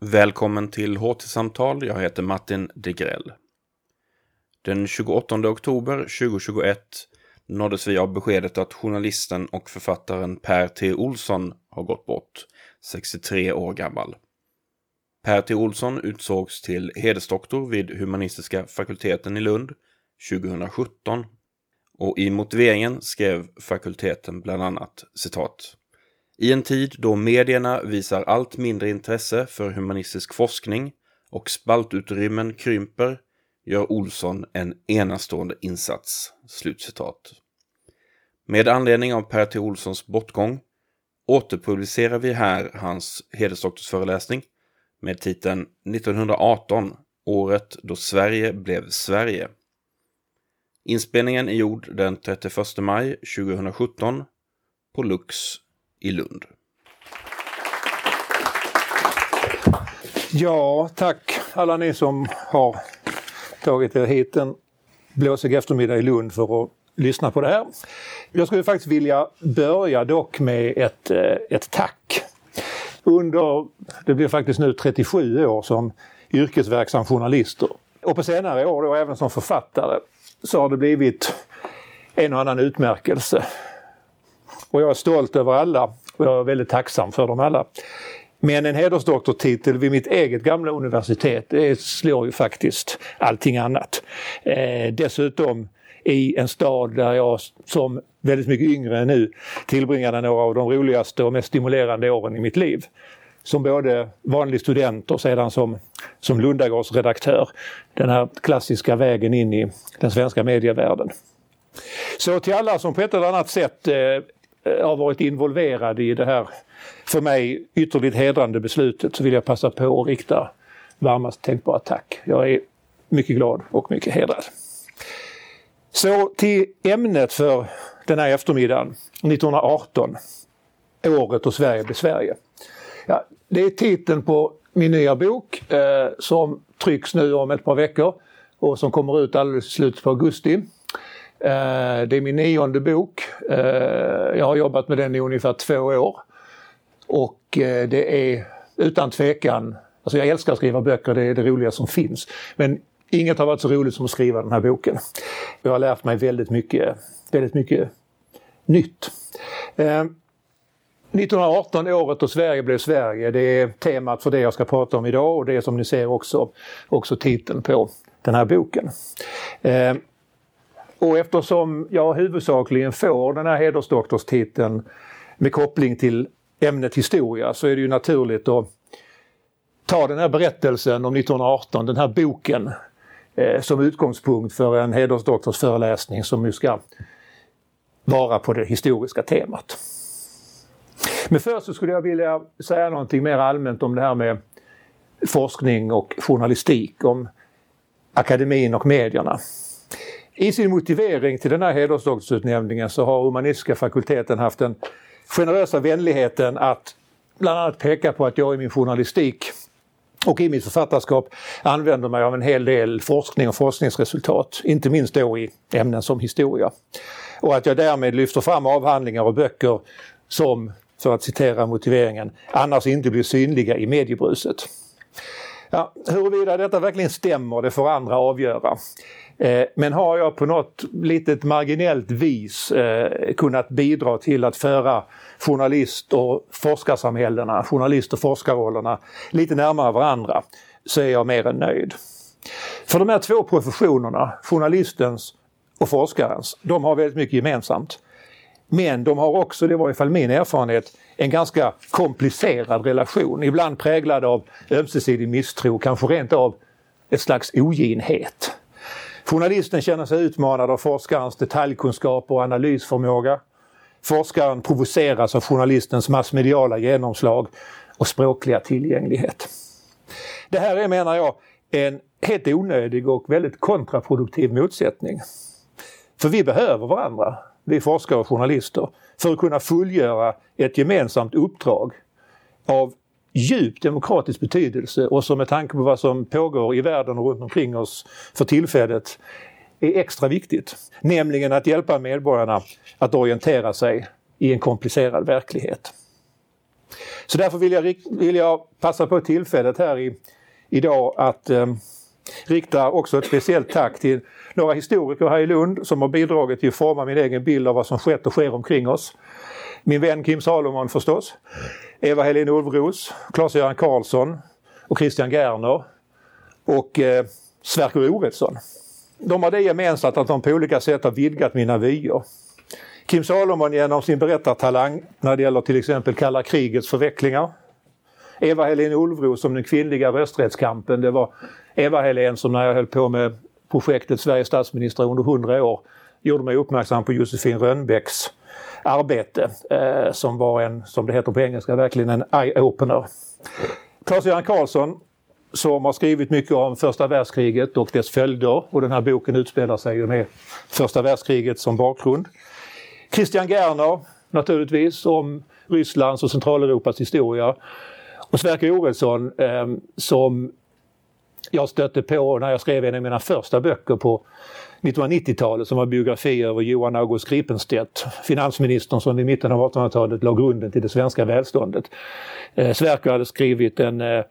Välkommen till HT-samtal. Jag heter Martin Degrell. Den 28 oktober 2021 nåddes vi av beskedet att journalisten och författaren Per T. Olsson har gått bort, 63 år gammal. Per T. Olsson utsågs till hedersdoktor vid humanistiska fakulteten i Lund 2017 och i motiveringen skrev fakulteten bland annat citat i en tid då medierna visar allt mindre intresse för humanistisk forskning och spaltutrymmen krymper gör Olsson en enastående insats." Slutcitat. Med anledning av Per T. Olssons bortgång återpublicerar vi här hans hedersdoktorsföreläsning med titeln 1918, året då Sverige blev Sverige. Inspelningen är gjord den 31 maj 2017 på Lux i Lund. Ja, tack alla ni som har tagit er hit en blåsig eftermiddag i Lund för att lyssna på det här. Jag skulle faktiskt vilja börja dock med ett, eh, ett tack. Under, det blir faktiskt nu 37 år som yrkesverksam journalist och på senare år då även som författare så har det blivit en och annan utmärkelse. Och jag är stolt över alla och jag är väldigt tacksam för dem alla. Men en hedersdoktortitel vid mitt eget gamla universitet, det slår ju faktiskt allting annat. Eh, dessutom i en stad där jag som väldigt mycket yngre än nu tillbringade några av de roligaste och mest stimulerande åren i mitt liv. Som både vanlig student och sedan som, som Lundagårdsredaktör. Den här klassiska vägen in i den svenska medievärlden. Så till alla som på ett eller annat sätt eh, Eh, har varit involverad i det här för mig ytterligt hedrande beslutet så vill jag passa på att rikta varmast tänkbara tack. Jag är mycket glad och mycket hedrad. Så till ämnet för den här eftermiddagen, 1918. Året då Sverige blev Sverige. Ja, det är titeln på min nya bok eh, som trycks nu om ett par veckor och som kommer ut alldeles i slutet på augusti. Eh, det är min nionde bok. Eh, jag har jobbat med den i ungefär två år. Och eh, det är utan tvekan, alltså jag älskar att skriva böcker, det är det roliga som finns. Men inget har varit så roligt som att skriva den här boken. Jag har lärt mig väldigt mycket, väldigt mycket nytt. Eh, 1918, året då Sverige blev Sverige, det är temat för det jag ska prata om idag och det är som ni ser också, också titeln på den här boken. Eh, och eftersom jag huvudsakligen får den här hedersdoktorstiteln med koppling till ämnet historia så är det ju naturligt att ta den här berättelsen om 1918, den här boken, eh, som utgångspunkt för en hedersdoktorsföreläsning som ju ska vara på det historiska temat. Men först så skulle jag vilja säga någonting mer allmänt om det här med forskning och journalistik, om akademin och medierna. I sin motivering till den här hedersdoktorsutnämningen så har humanistiska fakulteten haft den generösa vänligheten att bland annat peka på att jag i min journalistik och i mitt författarskap använder mig av en hel del forskning och forskningsresultat, inte minst då i ämnen som historia. Och att jag därmed lyfter fram avhandlingar och böcker som, för att citera motiveringen, annars inte blir synliga i mediebruset. Ja, huruvida detta verkligen stämmer, det får andra avgöra. Eh, men har jag på något litet marginellt vis eh, kunnat bidra till att föra journalist och forskarsamhällena, journalist och forskarrollerna lite närmare varandra så är jag mer än nöjd. För de här två professionerna, journalistens och forskarens, de har väldigt mycket gemensamt. Men de har också, det var i alla fall min erfarenhet, en ganska komplicerad relation. Ibland präglad av ömsesidig misstro, kanske rent av ett slags oginhet. Journalisten känner sig utmanad av forskarens detaljkunskap och analysförmåga. Forskaren provoceras av journalistens massmediala genomslag och språkliga tillgänglighet. Det här är, menar jag, en helt onödig och väldigt kontraproduktiv motsättning. För vi behöver varandra, vi forskare och journalister, för att kunna fullgöra ett gemensamt uppdrag av djup demokratisk betydelse och som med tanke på vad som pågår i världen och runt omkring oss för tillfället är extra viktigt. Nämligen att hjälpa medborgarna att orientera sig i en komplicerad verklighet. Så därför vill jag, vill jag passa på tillfället här i, idag att eh, rikta också ett speciellt tack till några historiker här i Lund som har bidragit till att forma min egen bild av vad som skett och sker omkring oss. Min vän Kim Salomon förstås, Eva Helene Ulvros, Claes-Göran Karlsson och Christian Gerner och eh, Sverker Oredsson. De har det gemensamt att de på olika sätt har vidgat mina vyer. Kim Salomon genom sin berättartalang när det gäller till exempel kalla krigets förvecklingar. Eva Helene Ulvros som den kvinnliga rösträttskampen. Det var Eva Helene som när jag höll på med projektet Sveriges statsminister under 100 år gjorde mig uppmärksam på Josefin Rönnbäcks arbete eh, som var en, som det heter på engelska, verkligen en eye-opener. Claes-Göran Karlsson som har skrivit mycket om första världskriget och dess följder och den här boken utspelar sig ju med första världskriget som bakgrund. Christian Gerner naturligtvis om Rysslands och Centraleuropas historia. Och Sverker Oredsson eh, som jag stötte på när jag skrev en av mina första böcker på 1990-talet som var biografi över Johan August Gripenstedt, finansministern som i mitten av 1800-talet la grunden till det svenska välståndet. Eh, Sverker hade skrivit en eh,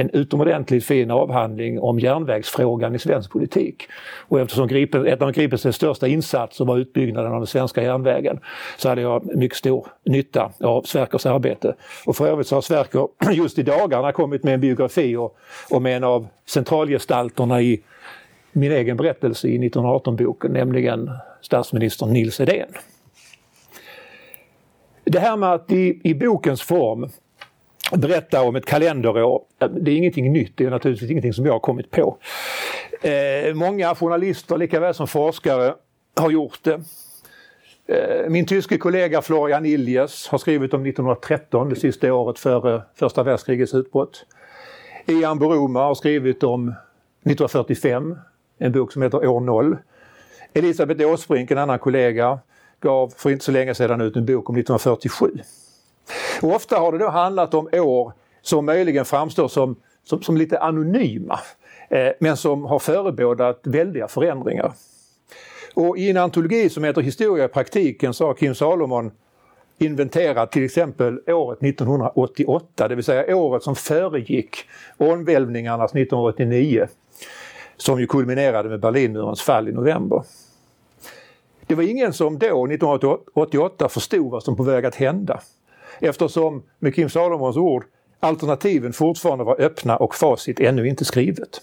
en utomordentligt fin avhandling om järnvägsfrågan i svensk politik. Och eftersom Gripen, ett av Gripenstedts största insatser var utbyggnaden av den svenska järnvägen så hade jag mycket stor nytta av Sverkers arbete. Och för övrigt så har Sverker just i dagarna kommit med en biografi och, och en av centralgestalterna i min egen berättelse i 1918-boken, nämligen statsminister Nils Edén. Det här med att i, i bokens form berätta om ett kalenderår. Det är ingenting nytt, det är naturligtvis ingenting som jag har kommit på. Eh, många journalister likaväl som forskare har gjort det. Eh, min tyske kollega Florian Iljes har skrivit om 1913, det sista året före första världskrigets utbrott. Ian Buruma har skrivit om 1945, en bok som heter År 0. Elisabeth Åsbrink, en annan kollega, gav för inte så länge sedan ut en bok om 1947. Och ofta har det då handlat om år som möjligen framstår som, som, som lite anonyma eh, men som har förebådat väldiga förändringar. Och i en antologi som heter Historia i praktiken så har Kim Salomon inventerat till exempel året 1988, det vill säga året som föregick omvälvningarnas 1989 som ju kulminerade med Berlinmurens fall i november. Det var ingen som då, 1988, förstod vad som var på väg att hända eftersom, med Kim Salomons ord, alternativen fortfarande var öppna och facit ännu inte skrivet.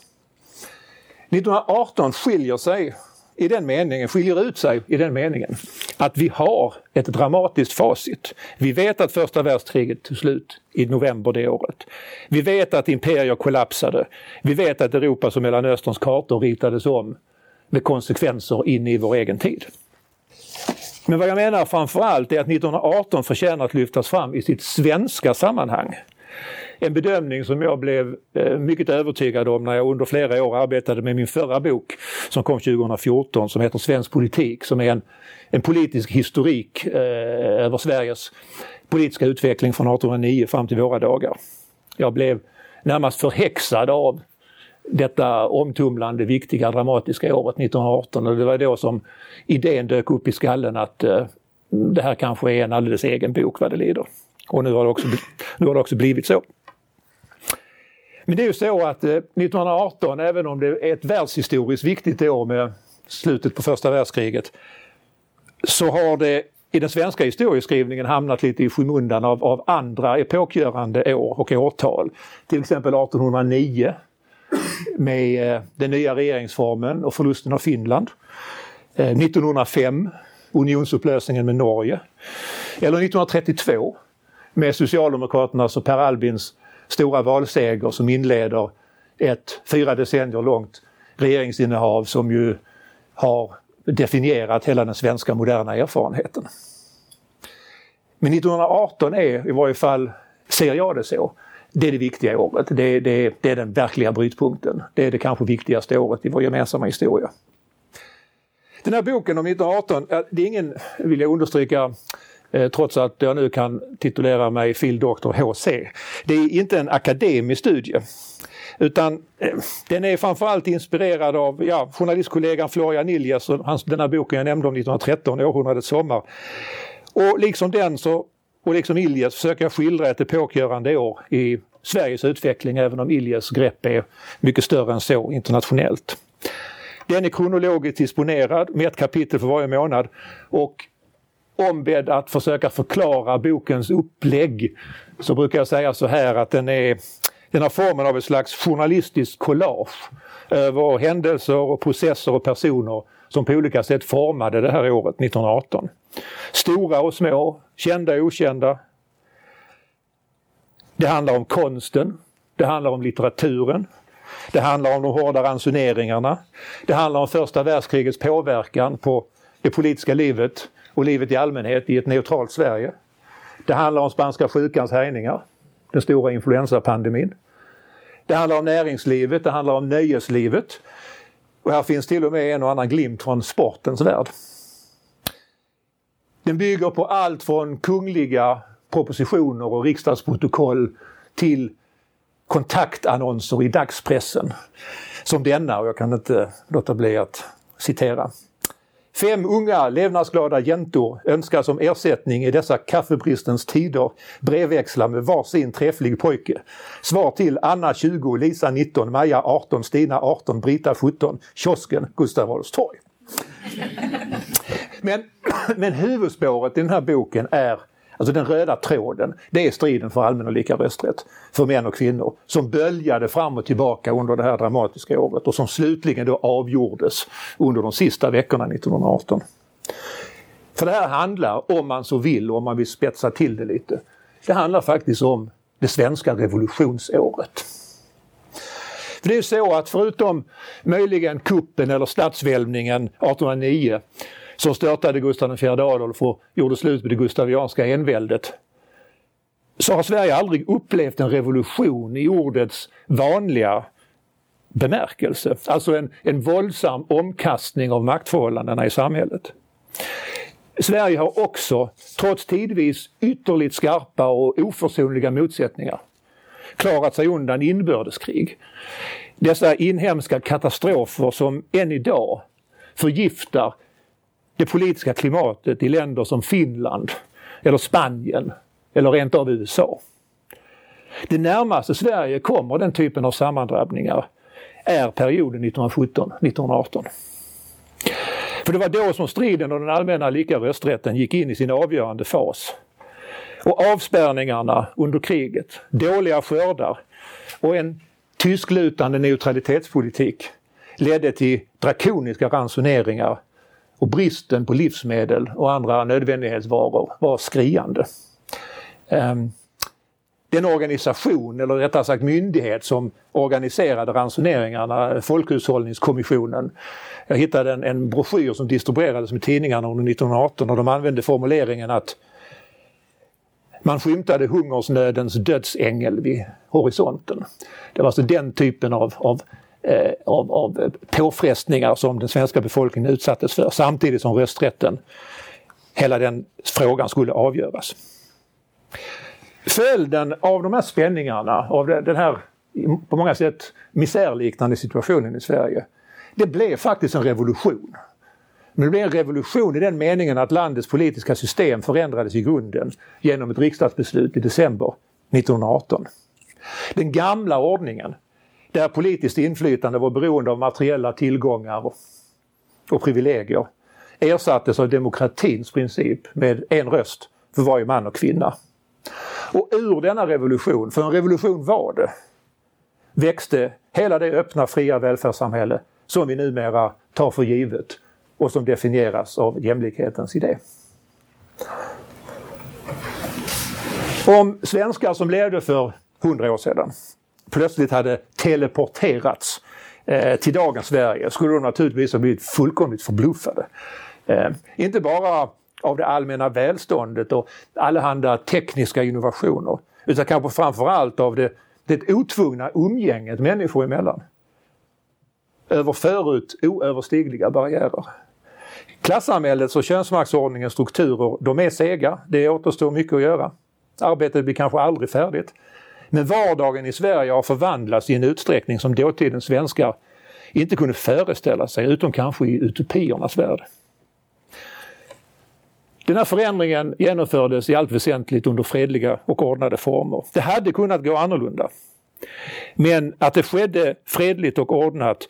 1918 skiljer sig i den meningen, skiljer ut sig i den meningen att vi har ett dramatiskt facit. Vi vet att första världskriget tog slut i november det året. Vi vet att imperier kollapsade. Vi vet att Europas och Mellanösterns kartor ritades om med konsekvenser in i vår egen tid. Men vad jag menar framförallt är att 1918 förtjänar att lyftas fram i sitt svenska sammanhang. En bedömning som jag blev eh, mycket övertygad om när jag under flera år arbetade med min förra bok som kom 2014 som heter Svensk politik som är en, en politisk historik eh, över Sveriges politiska utveckling från 1809 fram till våra dagar. Jag blev närmast förhäxad av detta omtumlande, viktiga, dramatiska året 1918 och det var då som idén dök upp i skallen att eh, det här kanske är en alldeles egen bok vad det lider. Och nu har det också, nu har det också blivit så. Men det är ju så att eh, 1918, även om det är ett världshistoriskt viktigt år med slutet på första världskriget, så har det i den svenska historieskrivningen hamnat lite i skymundan av, av andra epokgörande år och årtal. Till exempel 1809 med eh, den nya regeringsformen och förlusten av Finland. Eh, 1905, unionsupplösningen med Norge. Eller 1932 med Socialdemokraternas och Per Albins stora valseger som inleder ett fyra decennier långt regeringsinnehav som ju har definierat hela den svenska moderna erfarenheten. Men 1918 är, i varje fall ser jag det så, det är det viktiga året. Det, det, det är den verkliga brytpunkten. Det är det kanske viktigaste året i vår gemensamma historia. Den här boken om 1918, det är ingen, vill jag understryka, Eh, trots att jag nu kan titulera mig fil. doktor HC. Det är inte en akademisk studie. Utan eh, den är framförallt inspirerad av ja, journalistkollegan Florian Iljes och hans, den här boken jag nämnde om 1913, Århundradets sommar. Och liksom den så och liksom Iljes jag skildra ett epokgörande år i Sveriges utveckling även om Iljes grepp är mycket större än så internationellt. Den är kronologiskt disponerad med ett kapitel för varje månad och ombedd att försöka förklara bokens upplägg så brukar jag säga så här att den, är, den har formen av ett slags journalistiskt collage över händelser och processer och personer som på olika sätt formade det här året 1918. Stora och små, kända och okända. Det handlar om konsten, det handlar om litteraturen, det handlar om de hårda ransoneringarna. Det handlar om första världskrigets påverkan på det politiska livet och livet i allmänhet i ett neutralt Sverige. Det handlar om spanska sjukans härjningar, den stora influensapandemin. Det handlar om näringslivet, det handlar om nöjeslivet. Och här finns till och med en och annan glimt från sportens värld. Den bygger på allt från kungliga propositioner och riksdagsprotokoll till kontaktannonser i dagspressen. Som denna, och jag kan inte låta bli att citera. Fem unga levnadsglada jäntor önskar som ersättning i dessa kaffebristens tider brevväxla med varsin träfflig pojke. Svar till Anna 20, Lisa 19, Maja 18, Stina 18, Brita 17, kiosken Gustav Adolfs torg. Men, men huvudspåret i den här boken är Alltså den röda tråden, det är striden för allmän och lika rösträtt för män och kvinnor som böljade fram och tillbaka under det här dramatiska året och som slutligen då avgjordes under de sista veckorna 1918. För det här handlar, om man så vill och om man vill spetsa till det lite, det handlar faktiskt om det svenska revolutionsåret. För det är så att förutom möjligen kuppen eller statsvälvningen 1809 som störtade Gustav IV Adolf och gjorde slut på det gustavianska enväldet så har Sverige aldrig upplevt en revolution i ordets vanliga bemärkelse. Alltså en, en våldsam omkastning av maktförhållandena i samhället. Sverige har också, trots tidvis ytterligt skarpa och oförsonliga motsättningar, klarat sig undan inbördeskrig. Dessa inhemska katastrofer som än idag förgiftar det politiska klimatet i länder som Finland eller Spanien eller rent av USA. Det närmaste Sverige kommer den typen av sammandrabbningar är perioden 1917-1918. För det var då som striden om den allmänna lika rösträtten gick in i sin avgörande fas. Och avspärrningarna under kriget, dåliga skördar och en tysklutande neutralitetspolitik ledde till drakoniska ransoneringar och bristen på livsmedel och andra nödvändighetsvaror var skriande. Ehm, den organisation, eller rättare sagt myndighet, som organiserade ransoneringarna, Folkhushållningskommissionen. Jag hittade en, en broschyr som distribuerades med tidningarna under 1918 och de använde formuleringen att man skymtade hungersnödens dödsängel vid horisonten. Det var alltså den typen av, av Eh, av, av påfrestningar som den svenska befolkningen utsattes för samtidigt som rösträtten, hela den frågan skulle avgöras. Följden av de här spänningarna, av den här på många sätt misärliknande situationen i Sverige, det blev faktiskt en revolution. Men det blev en revolution i den meningen att landets politiska system förändrades i grunden genom ett riksdagsbeslut i december 1918. Den gamla ordningen där politiskt inflytande var beroende av materiella tillgångar och, och privilegier ersattes av demokratins princip med en röst för varje man och kvinna. Och ur denna revolution, för en revolution var det, växte hela det öppna fria välfärdssamhälle som vi numera tar för givet och som definieras av jämlikhetens idé. Om svenskar som levde för hundra år sedan plötsligt hade teleporterats eh, till dagens Sverige skulle de naturligtvis ha blivit fullkomligt förbluffade. Eh, inte bara av det allmänna välståndet och allehanda tekniska innovationer utan kanske framförallt av det, det otvungna umgänget människor emellan. Över förut oöverstigliga barriärer. Klassamhällets och könsmaktsordningens strukturer, de är sega. Det återstår mycket att göra. Arbetet blir kanske aldrig färdigt. Men vardagen i Sverige har förvandlats i en utsträckning som dåtidens svenskar inte kunde föreställa sig, utom kanske i utopiernas värld. Den här förändringen genomfördes i allt väsentligt under fredliga och ordnade former. Det hade kunnat gå annorlunda. Men att det skedde fredligt och ordnat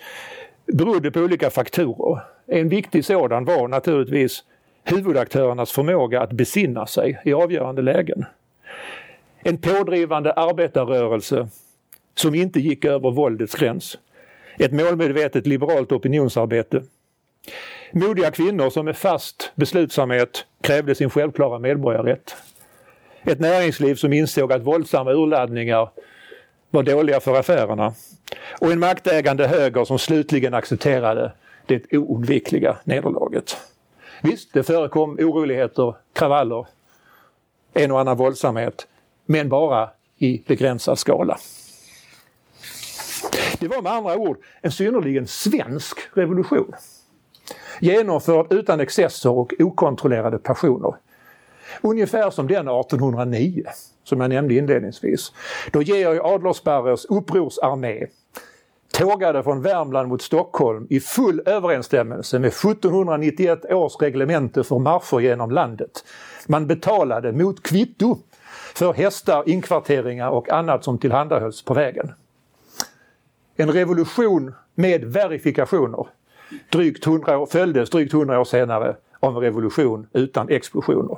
berodde på olika faktorer. En viktig sådan var naturligtvis huvudaktörernas förmåga att besinna sig i avgörande lägen. En pådrivande arbetarrörelse som inte gick över våldets gräns. Ett målmedvetet liberalt opinionsarbete. Modiga kvinnor som med fast beslutsamhet krävde sin självklara medborgarrätt. Ett näringsliv som insåg att våldsamma urladdningar var dåliga för affärerna. Och en maktägande höger som slutligen accepterade det oundvikliga nederlaget. Visst, det förekom oroligheter, kravaller, en och annan våldsamhet, men bara i begränsad skala. Det var med andra ord en synnerligen svensk revolution. Genomförd utan excesser och okontrollerade passioner. Ungefär som den 1809, som jag nämnde inledningsvis, då Georg Adlersparres upprorsarmé tågade från Värmland mot Stockholm i full överensstämmelse med 1791 års reglemente för marscher genom landet. Man betalade mot kvitto för hästar, inkvarteringar och annat som tillhandahölls på vägen. En revolution med verifikationer drygt 100 år, följdes drygt 100 år senare av en revolution utan explosioner.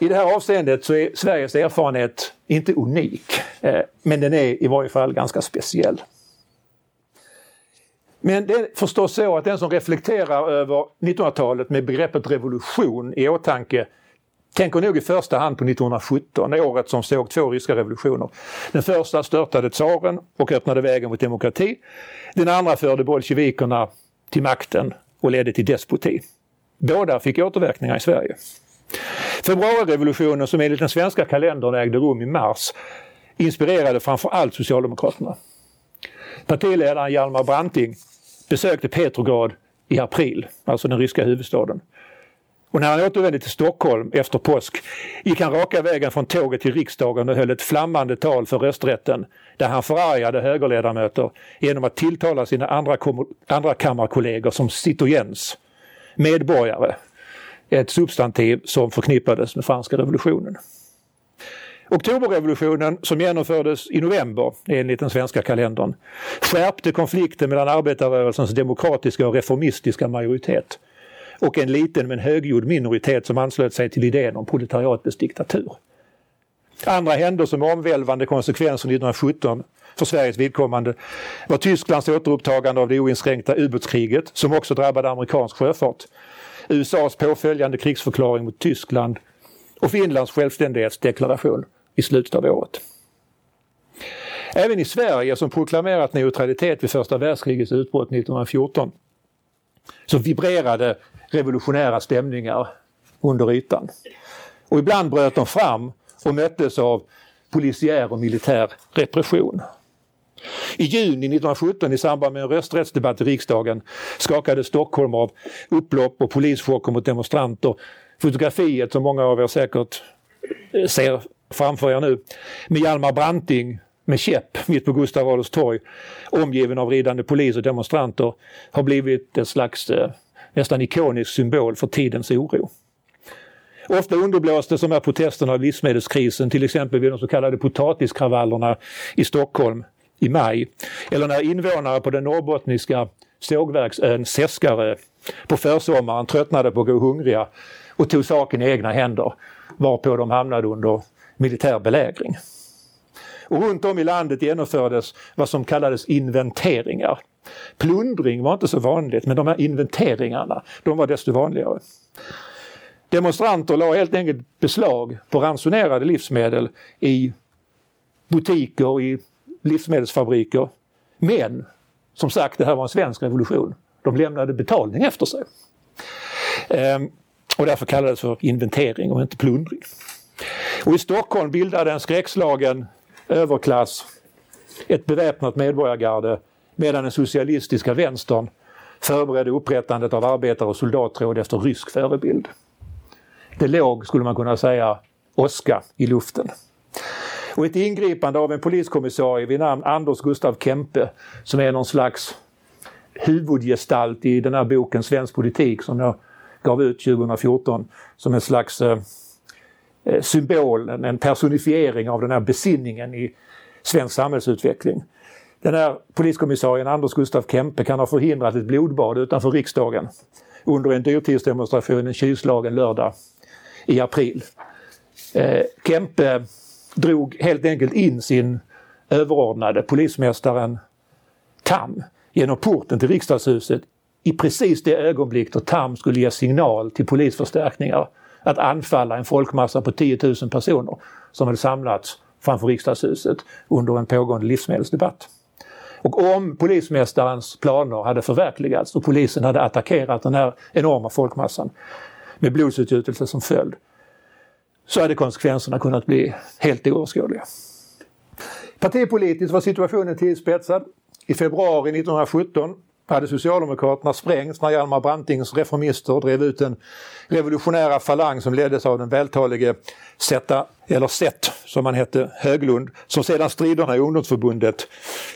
I det här avseendet så är Sveriges erfarenhet inte unik, eh, men den är i varje fall ganska speciell. Men det är förstås så att den som reflekterar över 1900-talet med begreppet revolution i åtanke tänker nog i första hand på 1917, året som såg två ryska revolutioner. Den första störtade tsaren och öppnade vägen mot demokrati. Den andra förde bolsjevikerna till makten och ledde till despoti. Båda fick återverkningar i Sverige. Februarirevolutionen som enligt den svenska kalendern ägde rum i mars inspirerade framför allt Socialdemokraterna. Partiledaren Hjalmar Branting besökte Petrograd i april, alltså den ryska huvudstaden. Och när han återvände till Stockholm efter påsk gick han raka vägen från tåget till riksdagen och höll ett flammande tal för rösträtten där han förargade högerledamöter genom att tilltala sina andra, andra kammarkollegor som citoyens, medborgare, ett substantiv som förknippades med franska revolutionen. Oktoberrevolutionen som genomfördes i november enligt den svenska kalendern skärpte konflikten mellan arbetarrörelsens demokratiska och reformistiska majoritet och en liten men högljudd minoritet som anslöt sig till idén om proletariatets diktatur. Andra händelser med omvälvande konsekvenser 1917 för Sveriges vidkommande var Tysklands återupptagande av det oinskränkta ubåtskriget som också drabbade amerikansk sjöfart. USAs påföljande krigsförklaring mot Tyskland och Finlands självständighetsdeklaration i slutet av året. Även i Sverige som proklamerat neutralitet vid första världskrigets utbrott 1914 så vibrerade revolutionära stämningar under ytan. Och ibland bröt de fram och möttes av polisiär och militär repression. I juni 1917 i samband med en rösträttsdebatt i riksdagen skakade Stockholm av upplopp och polischocker mot demonstranter. Fotografiet som många av er säkert eh, ser framför er nu med Hjalmar Branting med käpp mitt på Gustav Adolfs torg omgiven av ridande polis och demonstranter har blivit ett slags eh, nästan ikonisk symbol för tidens oro. Ofta underblåstes de här protesterna av livsmedelskrisen, till exempel vid de så kallade potatiskravallerna i Stockholm i maj. Eller när invånare på den norrbottniska sågverksön Seskarö på försommaren tröttnade på att gå hungriga och tog saken i egna händer varpå de hamnade under militär belägring. Och runt om i landet genomfördes vad som kallades inventeringar. Plundring var inte så vanligt men de här inventeringarna de var desto vanligare. Demonstranter la helt enkelt beslag på ransonerade livsmedel i butiker, i livsmedelsfabriker. Men som sagt, det här var en svensk revolution. De lämnade betalning efter sig. Ehm, och därför kallades det för inventering och inte plundring. Och i Stockholm bildade en skräckslagen överklass ett beväpnat medborgargarde medan den socialistiska vänstern förberedde upprättandet av arbetar och soldatråd efter rysk förebild. Det låg, skulle man kunna säga, åska i luften. Och ett ingripande av en poliskommissarie vid namn Anders Gustav Kempe som är någon slags huvudgestalt i den här boken Svensk politik som jag gav ut 2014 som en slags eh, eh, symbol, en personifiering av den här besinningen i svensk samhällsutveckling. Den här poliskommissarien Anders Gustaf Kempe kan ha förhindrat ett blodbad utanför riksdagen under en dyrtidsdemonstration en kylslagen lördag i april. Eh, Kempe drog helt enkelt in sin överordnade polismästaren Tam genom porten till riksdagshuset i precis det ögonblick då Tam skulle ge signal till polisförstärkningar att anfalla en folkmassa på 10 000 personer som hade samlats framför riksdagshuset under en pågående livsmedelsdebatt. Och om polismästarens planer hade förverkligats och polisen hade attackerat den här enorma folkmassan med blodsutgjutelse som följd så hade konsekvenserna kunnat bli helt oöverskådliga. Partipolitiskt var situationen tillspetsad. I februari 1917 hade Socialdemokraterna sprängts när Hjalmar Brantings reformister drev ut den revolutionära falang som leddes av den vältalige Zeta, eller Zet som han hette, Höglund, som sedan striderna i ungdomsförbundet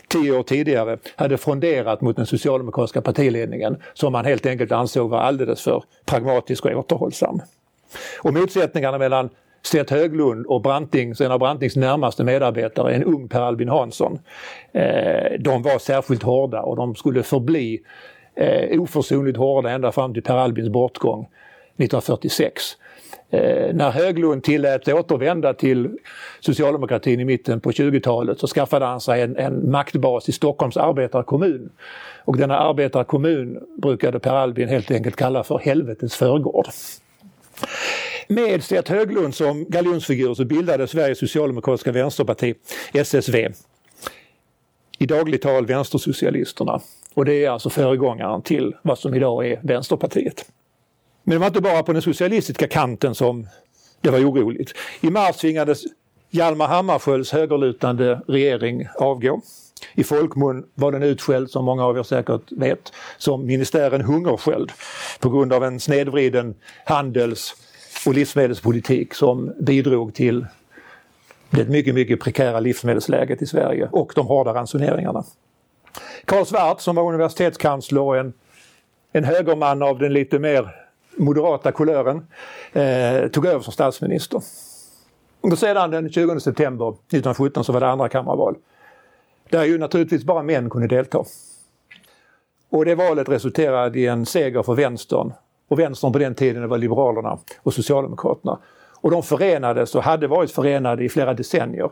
tio år tidigare hade fronderat mot den socialdemokratiska partiledningen som man helt enkelt ansåg var alldeles för pragmatisk och återhållsam. Och motsättningarna mellan Seth Höglund och Brantings, en av Brantings närmaste medarbetare, en ung Per Albin Hansson. Eh, de var särskilt hårda och de skulle förbli eh, oförsonligt hårda ända fram till Per Albins bortgång 1946. Eh, när Höglund tillät återvända till socialdemokratin i mitten på 20-talet så skaffade han sig en, en maktbas i Stockholms arbetarkommun. Och denna arbetarkommun brukade Per Albin helt enkelt kalla för helvetets förgård. Med Stert Höglund som galjonsfigur så bildade Sveriges socialdemokratiska vänsterparti, SSV, i dagligt tal Vänstersocialisterna. Och det är alltså föregångaren till vad som idag är Vänsterpartiet. Men det var inte bara på den socialistiska kanten som det var oroligt. I mars tvingades Hjalmar Hammarskjölds högerlutande regering avgå. I folkmun var den utskälld, som många av er säkert vet, som ministären Hungersköld på grund av en snedvriden handels och livsmedelspolitik som bidrog till det mycket, mycket prekära livsmedelsläget i Sverige och de hårda ransoneringarna. Karl Svart som var universitetskansler och en, en högerman av den lite mer moderata kulören eh, tog över som statsminister. Och sedan den 20 september 1917 så var det andra kammarval. Där ju naturligtvis bara män kunde delta. Och det valet resulterade i en seger för vänstern och vänstern på den tiden var Liberalerna och Socialdemokraterna. Och de förenades och hade varit förenade i flera decennier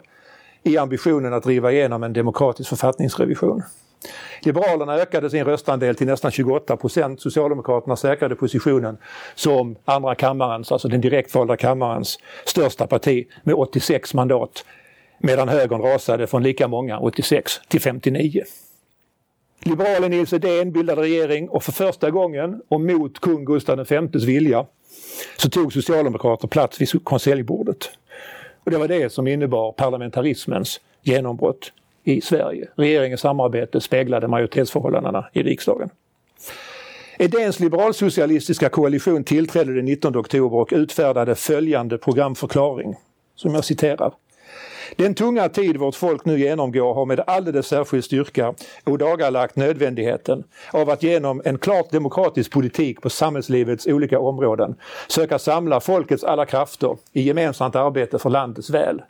i ambitionen att driva igenom en demokratisk författningsrevision. Liberalerna ökade sin röstandel till nästan 28 procent. Socialdemokraterna säkrade positionen som andra kammarens, alltså den direktvalda kammarens, största parti med 86 mandat. Medan högern rasade från lika många, 86, till 59. Liberalen Nils Edén bildade regering och för första gången, och mot kung Gustav Vs vilja, så tog Socialdemokrater plats vid konseljbordet. Och det var det som innebar parlamentarismens genombrott i Sverige. Regeringens samarbete speglade majoritetsförhållandena i riksdagen. Edéns liberalsocialistiska koalition tillträdde den 19 oktober och utfärdade följande programförklaring, som jag citerar. Den tunga tid vårt folk nu genomgår har med alldeles särskild styrka ådagalagt nödvändigheten av att genom en klart demokratisk politik på samhällslivets olika områden söka samla folkets alla krafter i gemensamt arbete för landets väl.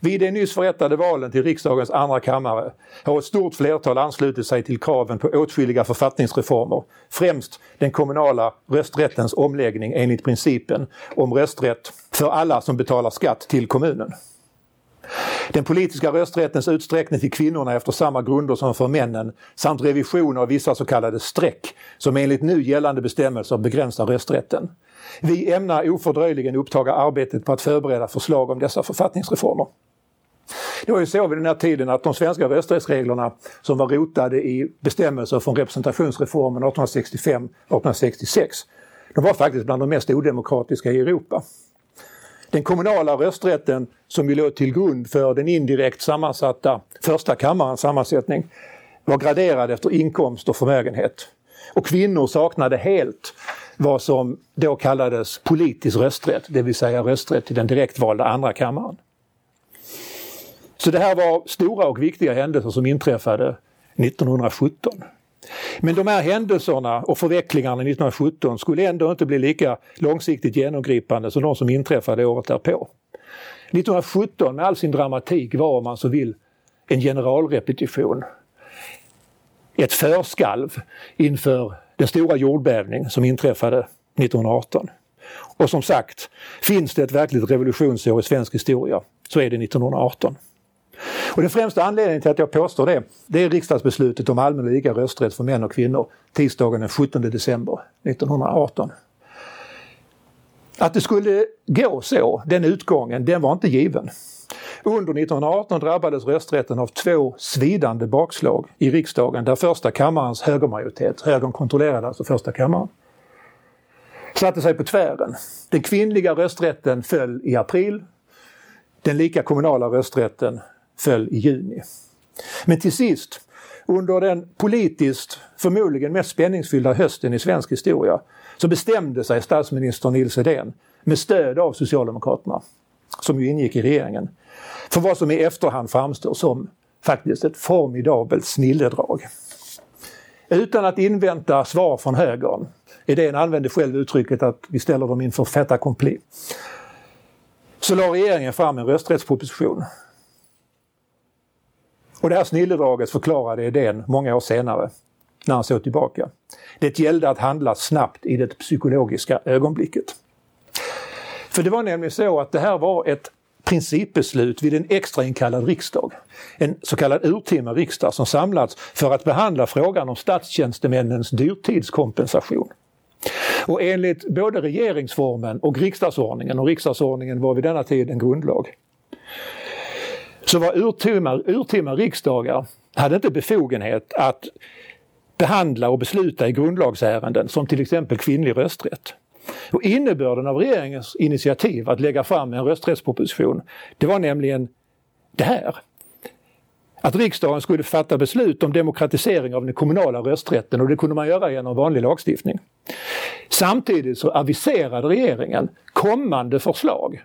Vid de nyss förrättade valen till riksdagens andra kammare har ett stort flertal anslutit sig till kraven på åtskilliga författningsreformer, främst den kommunala rösträttens omläggning enligt principen om rösträtt för alla som betalar skatt till kommunen. Den politiska rösträttens utsträckning till kvinnorna efter samma grunder som för männen samt revision av vissa så kallade streck som enligt nu gällande bestämmelser begränsar rösträtten. Vi ämnar ofördröjligen upptaga arbetet på att förbereda förslag om dessa författningsreformer. Det var ju så vid den här tiden att de svenska rösträttsreglerna som var rotade i bestämmelser från representationsreformen 1865-1866, de var faktiskt bland de mest odemokratiska i Europa. Den kommunala rösträtten som ju låg till grund för den indirekt sammansatta första kammarens sammansättning var graderad efter inkomst och förmögenhet. Och kvinnor saknade helt vad som då kallades politisk rösträtt, det vill säga rösträtt till den direktvalda andra kammaren. Så det här var stora och viktiga händelser som inträffade 1917. Men de här händelserna och förvecklingarna 1917 skulle ändå inte bli lika långsiktigt genomgripande som de som inträffade året därpå. 1917 med all sin dramatik var om man så vill en generalrepetition. Ett förskalv inför den stora jordbävning som inträffade 1918. Och som sagt, finns det ett verkligt revolutionsår i svensk historia så är det 1918. Och den främsta anledningen till att jag påstår det, det är riksdagsbeslutet om allmän och lika rösträtt för män och kvinnor tisdagen den 17 december 1918. Att det skulle gå så, den utgången, den var inte given. Under 1918 drabbades rösträtten av två svidande bakslag i riksdagen där första kammarens högermajoritet, högern kontrollerade alltså första kammaren, satte sig på tvären. Den kvinnliga rösträtten föll i april. Den lika kommunala rösträtten föll i juni. Men till sist, under den politiskt förmodligen mest spänningsfyllda hösten i svensk historia, så bestämde sig statsminister Nils Edén med stöd av Socialdemokraterna, som ju ingick i regeringen, för vad som i efterhand framstår som faktiskt ett formidabelt snilledrag. Utan att invänta svar från högern, Edén använde själv uttrycket att vi ställer dem inför fait accompli, så la regeringen fram en rösträttsproposition och det här snilledraget förklarade Edén många år senare, när han såg tillbaka. Det gällde att handla snabbt i det psykologiska ögonblicket. För det var nämligen så att det här var ett principbeslut vid en extrainkallad riksdag. En så kallad urtima riksdag som samlats för att behandla frågan om statstjänstemännens dyrtidskompensation. Och enligt både regeringsformen och riksdagsordningen, och riksdagsordningen var vid denna tid en grundlag, så var urtima, urtima riksdagar hade inte befogenhet att behandla och besluta i grundlagsärenden som till exempel kvinnlig rösträtt. Och innebörden av regeringens initiativ att lägga fram en rösträttsproposition, det var nämligen det här. Att riksdagen skulle fatta beslut om demokratisering av den kommunala rösträtten och det kunde man göra genom vanlig lagstiftning. Samtidigt så aviserade regeringen kommande förslag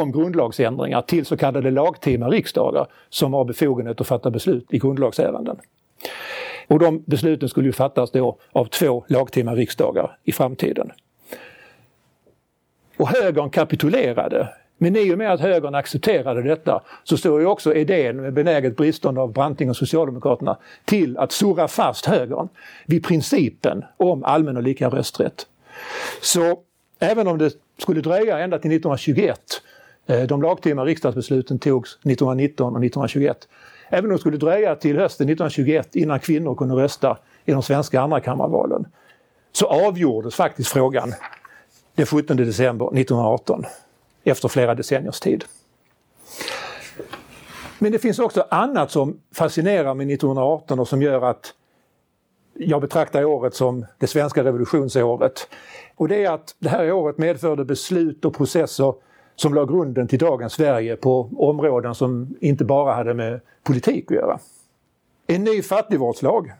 om grundlagsändringar till så kallade lagtima riksdagar som har befogenhet att fatta beslut i grundlagsärenden. Och de besluten skulle ju fattas då av två lagtima riksdagar i framtiden. Och högern kapitulerade. Men i och med att högern accepterade detta så står ju också idén med benäget bristande av Branting och Socialdemokraterna till att surra fast högern vid principen om allmän och lika rösträtt. Så även om det skulle dröja ända till 1921 Eh, de lagtima riksdagsbesluten togs 1919 och 1921. Även om det skulle dröja till hösten 1921 innan kvinnor kunde rösta i de svenska andrakammarvalen så avgjordes faktiskt frågan den 17 december 1918 efter flera decenniers tid. Men det finns också annat som fascinerar med 1918 och som gör att jag betraktar året som det svenska revolutionsåret. Och det är att det här året medförde beslut och processer som la grunden till dagens Sverige på områden som inte bara hade med politik att göra. En ny fattigvårdslag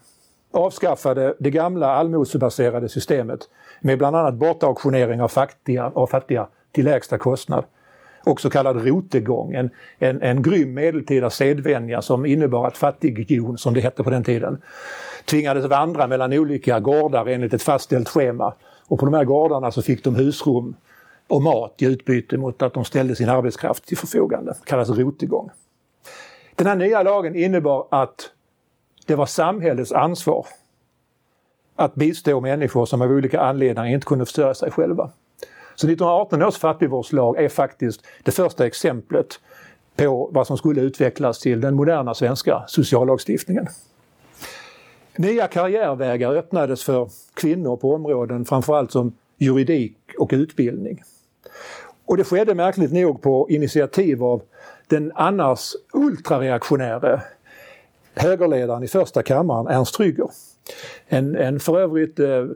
avskaffade det gamla allmosebaserade systemet med bland annat bortauktionering av fattiga, av fattiga till lägsta kostnad. Och så kallad rotegång, en, en, en grym medeltida sedvänja som innebar att fattighjon, som det hette på den tiden, tvingades vandra mellan olika gårdar enligt ett fastställt schema. Och på de här gårdarna så fick de husrum och mat i utbyte mot att de ställde sin arbetskraft till förfogande. Det kallas rotegång. Den här nya lagen innebar att det var samhällets ansvar att bistå människor som av olika anledningar inte kunde försörja sig själva. Så 1918 års fattigvårdslag är faktiskt det första exemplet på vad som skulle utvecklas till den moderna svenska sociallagstiftningen. Nya karriärvägar öppnades för kvinnor på områden framförallt som juridik och utbildning. Och det skedde märkligt nog på initiativ av den annars ultrareaktionäre högerledaren i första kammaren, Ernst Trygger. En, en för övrigt eh,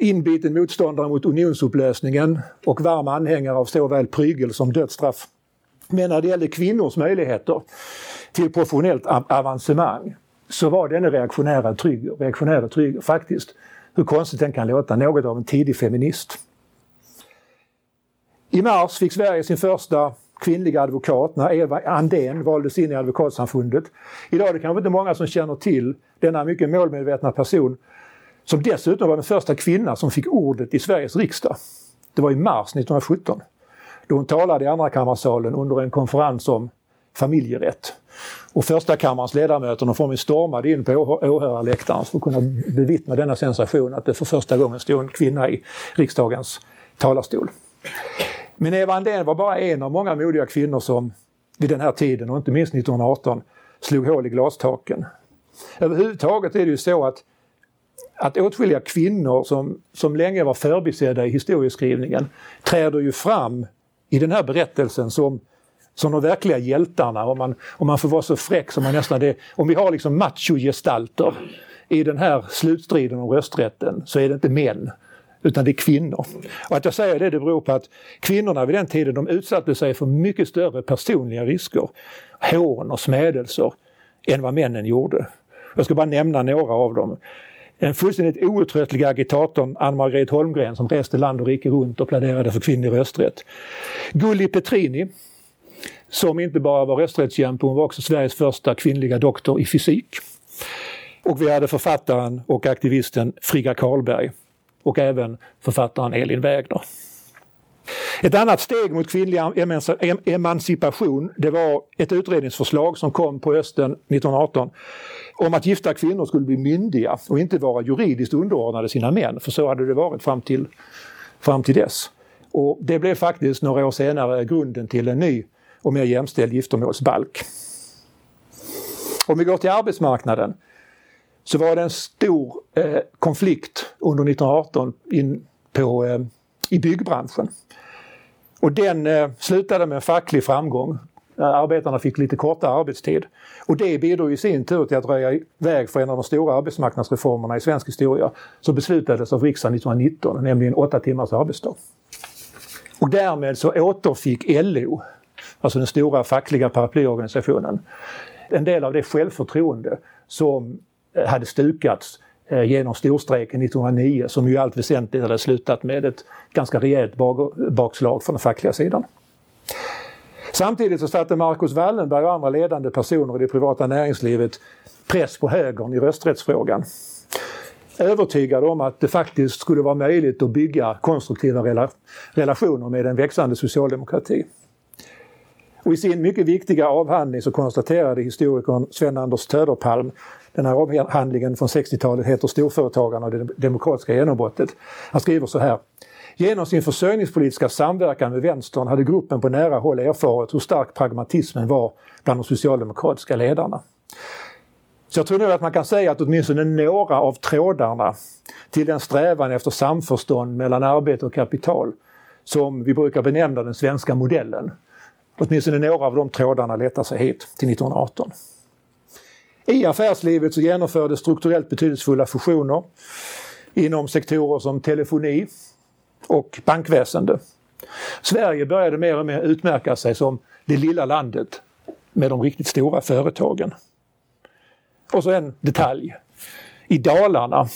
inbiten motståndare mot unionsupplösningen och varm anhängare av såväl prygel som dödsstraff. Men när det gällde kvinnors möjligheter till professionellt avancemang så var denne reaktionära Trygger, reaktionära Trygger faktiskt, hur konstigt den kan låta, något av en tidig feminist. I mars fick Sverige sin första kvinnliga advokat när Eva Andén valdes in i Advokatsamfundet. Idag är det kanske inte många som känner till denna mycket målmedvetna person som dessutom var den första kvinna som fick ordet i Sveriges riksdag. Det var i mars 1917 då hon talade i andrakammarsalen under en konferens om familjerätt. Och första kammarens ledamöter de formligen stormade in på åhörarläktaren för att kunna bevittna denna sensation att det för första gången stod en kvinna i riksdagens talarstol. Men Eva Andén var bara en av många modiga kvinnor som vid den här tiden, och inte minst 1918, slog hål i glastaken. Överhuvudtaget är det ju så att, att åtskilliga kvinnor som, som länge var förbisedda i historieskrivningen träder ju fram i den här berättelsen som, som de verkliga hjältarna. Om man, om man får vara så fräck som man nästan är. Om vi har liksom machogestalter i den här slutstriden om rösträtten så är det inte män utan det är kvinnor. Och att jag säger det, det beror på att kvinnorna vid den tiden de utsatte sig för mycket större personliga risker, hån och smädelser, än vad männen gjorde. Jag ska bara nämna några av dem. Den fullständigt outtröttliga agitatorn Ann-Margret Holmgren som reste land och rike runt och pläderade för kvinnlig rösträtt. Gulli Petrini som inte bara var rösträttskämpe, hon var också Sveriges första kvinnliga doktor i fysik. Och vi hade författaren och aktivisten Frigga Karlberg och även författaren Elin Wägner. Ett annat steg mot kvinnlig emancipation det var ett utredningsförslag som kom på hösten 1918 om att gifta kvinnor skulle bli myndiga och inte vara juridiskt underordnade sina män, för så hade det varit fram till, fram till dess. Och det blev faktiskt några år senare grunden till en ny och mer jämställd giftermålsbalk. Om vi går till arbetsmarknaden så var det en stor eh, konflikt under 1918 in på, eh, i byggbranschen. Och den eh, slutade med en facklig framgång. Eh, arbetarna fick lite kortare arbetstid. Och det bidrog i sin tur till att röja väg för en av de stora arbetsmarknadsreformerna i svensk historia som beslutades av riksdagen 1919, nämligen åtta timmars arbetsdag. Och därmed så återfick LO, alltså den stora fackliga paraplyorganisationen, en del av det självförtroende som Eh, hade stukats eh, genom storstrejken 1909 som ju i allt väsentligt hade slutat med ett ganska rejält bakslag från den fackliga sidan. Samtidigt så satte Marcus Wallenberg och andra ledande personer i det privata näringslivet press på högern i rösträttsfrågan. Övertygade om att det faktiskt skulle vara möjligt att bygga konstruktiva rela relationer med en växande socialdemokrati. Och I sin mycket viktiga avhandling så konstaterade historikern Sven-Anders Töderpalm, den här avhandlingen från 60-talet heter Storföretagarna och det demokratiska genombrottet. Han skriver så här. Genom sin försörjningspolitiska samverkan med vänstern hade gruppen på nära håll erfarit hur stark pragmatismen var bland de socialdemokratiska ledarna. Så jag tror nog att man kan säga att åtminstone några av trådarna till den strävan efter samförstånd mellan arbete och kapital som vi brukar benämna den svenska modellen. Åtminstone några av de trådarna letar sig hit till 1918. I affärslivet så genomfördes strukturellt betydelsefulla fusioner inom sektorer som telefoni, och bankväsende. Sverige började mer och mer utmärka sig som det lilla landet med de riktigt stora företagen. Och så en detalj. I Dalarna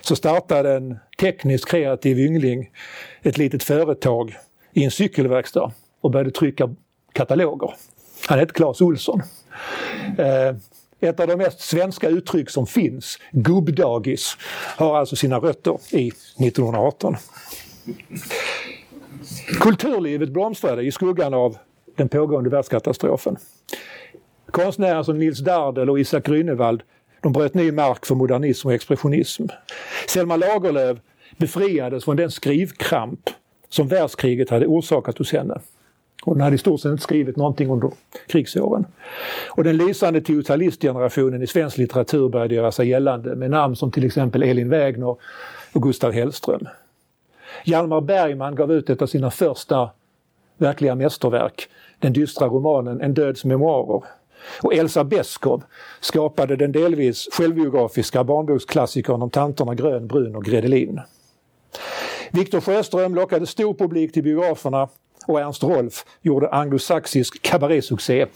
så startade en tekniskt kreativ yngling ett litet företag i en cykelverkstad och började trycka kataloger. Han hette Claes Olsson. Eh, ett av de mest svenska uttryck som finns, gubbdagis, har alltså sina rötter i 1918. Kulturlivet blomstrade i skuggan av den pågående världskatastrofen. Konstnärer som Nils Dardel och Isak Grünewald de bröt ny mark för modernism och expressionism. Selma Lagerlöf befriades från den skrivkramp som världskriget hade orsakat hos henne. Hon hade i stort sett inte skrivit någonting under krigsåren. Och den lysande teotalistgenerationen i svensk litteratur började göra sig gällande med namn som till exempel Elin Wägner och Gustav Hellström. Hjalmar Bergman gav ut ett av sina första verkliga mästerverk, den dystra romanen En döds memoarer. Och Elsa Beskow skapade den delvis självbiografiska barnboksklassikern om tanterna Grön, Brun och Gredelin. Viktor Sjöström lockade stor publik till biograferna och Ernst Rolf gjorde anglosaxisk kabarésuccé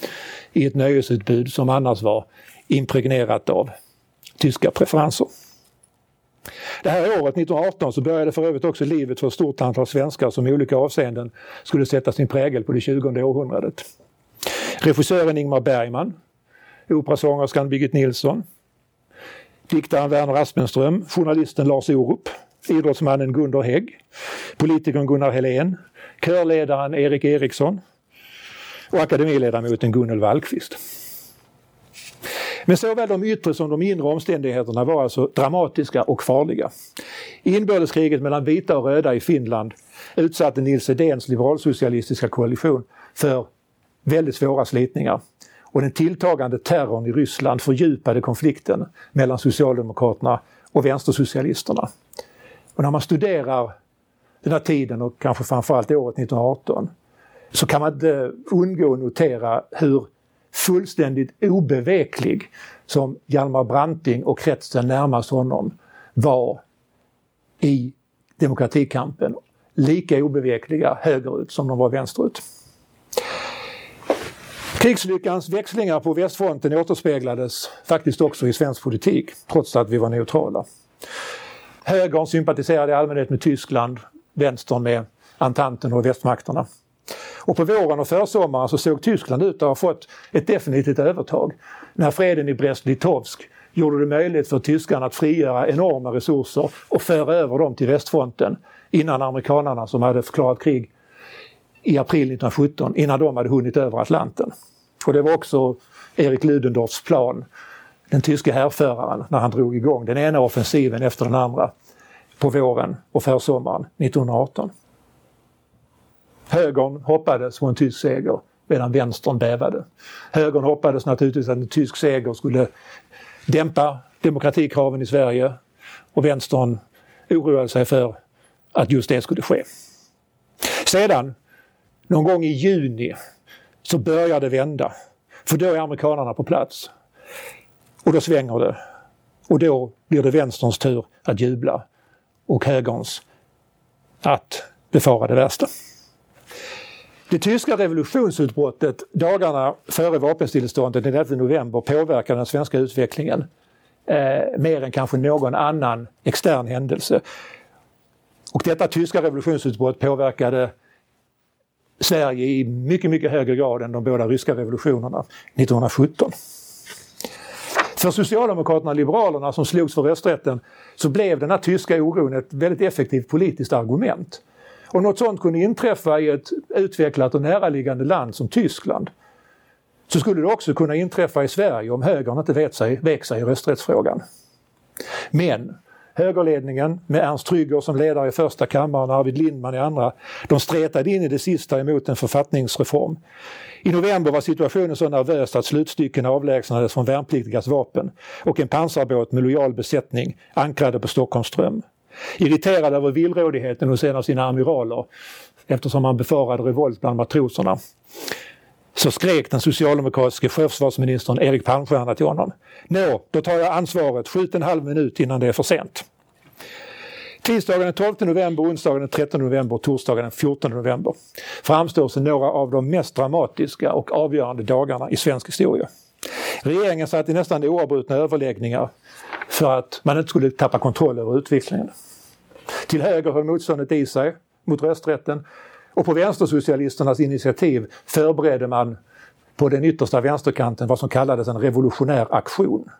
i ett nöjesutbud som annars var impregnerat av tyska preferenser. Det här året, 1918, så började för övrigt också livet för ett stort antal svenskar som i olika avseenden skulle sätta sin prägel på det 20 århundradet. Regissören Ingmar Bergman, operasångerskan Birgit Nilsson, diktaren Verner Aspenström, journalisten Lars Orup, idrottsmannen Gunder Hägg, politikern Gunnar Helén, körledaren Erik Eriksson och akademiledamoten Gunnel Wallqvist. Men såväl de yttre som de inre omständigheterna var alltså dramatiska och farliga. Inbördeskriget mellan vita och röda i Finland utsatte Nils Edéns liberalsocialistiska koalition för väldigt svåra slitningar. Och den tilltagande terrorn i Ryssland fördjupade konflikten mellan Socialdemokraterna och vänstersocialisterna. Och när man studerar den här tiden och kanske framförallt året 1918 så kan man inte undgå att notera hur fullständigt obeveklig som Hjalmar Branting och kretsen närmast honom var i demokratikampen. Lika obevekliga högerut som de var vänsterut. Krigslyckans växlingar på västfronten återspeglades faktiskt också i svensk politik, trots att vi var neutrala. Högern sympatiserade i allmänhet med Tyskland, vänstern med Antanten och västmakterna. Och på våren och försommaren så såg Tyskland ut att ha fått ett definitivt övertag. När freden i Brest-Litovsk gjorde det möjligt för tyskarna att frigöra enorma resurser och föra över dem till västfronten innan amerikanarna som hade förklarat krig i april 1917, innan de hade hunnit över Atlanten. Och det var också Erik Ludendorffs plan, den tyske härföraren, när han drog igång den ena offensiven efter den andra på våren och försommaren 1918. Högern hoppades på en tysk seger medan vänstern bävade. Högern hoppades naturligtvis att en tysk seger skulle dämpa demokratikraven i Sverige och vänstern oroade sig för att just det skulle ske. Sedan, någon gång i juni, så börjar det vända. För då är amerikanarna på plats. Och då svänger det. Och då blir det vänsterns tur att jubla och högerns att befara det värsta. Det tyska revolutionsutbrottet dagarna före vapenstilleståndet den 11 november påverkade den svenska utvecklingen eh, mer än kanske någon annan extern händelse. Och detta tyska revolutionsutbrott påverkade Sverige i mycket, mycket högre grad än de båda ryska revolutionerna 1917. För Socialdemokraterna och Liberalerna som slogs för rösträtten så blev den här tyska oron ett väldigt effektivt politiskt argument. Och något sånt kunde inträffa i ett utvecklat och näraliggande land som Tyskland. Så skulle det också kunna inträffa i Sverige om högern inte vet sig, vek sig i rösträttsfrågan. Men högerledningen med Ernst Trygger som ledare i första kammaren och Arvid Lindman i andra, de stretade in i det sista emot en författningsreform. I november var situationen så nervös att slutstycken avlägsnades från värnpliktigas vapen och en pansarbåt med lojal besättning ankrade på Stockholms ström. Irriterad över villrådigheten hos en av sina amiraler eftersom han befarade revolt bland matroserna så skrek den socialdemokratiske sjöförsvarsministern Erik Palmstierna till honom. Nå, då tar jag ansvaret, skjut en halv minut innan det är för sent. Tisdagen den 12 november, onsdagen den 13 november och torsdagen den 14 november framstår som några av de mest dramatiska och avgörande dagarna i svensk historia. Regeringen satt i nästan oavbrutna överläggningar för att man inte skulle tappa kontroll över utvecklingen. Till höger höll motståndet i sig mot rösträtten och på vänstersocialisternas initiativ förberedde man på den yttersta vänsterkanten vad som kallades en revolutionär aktion.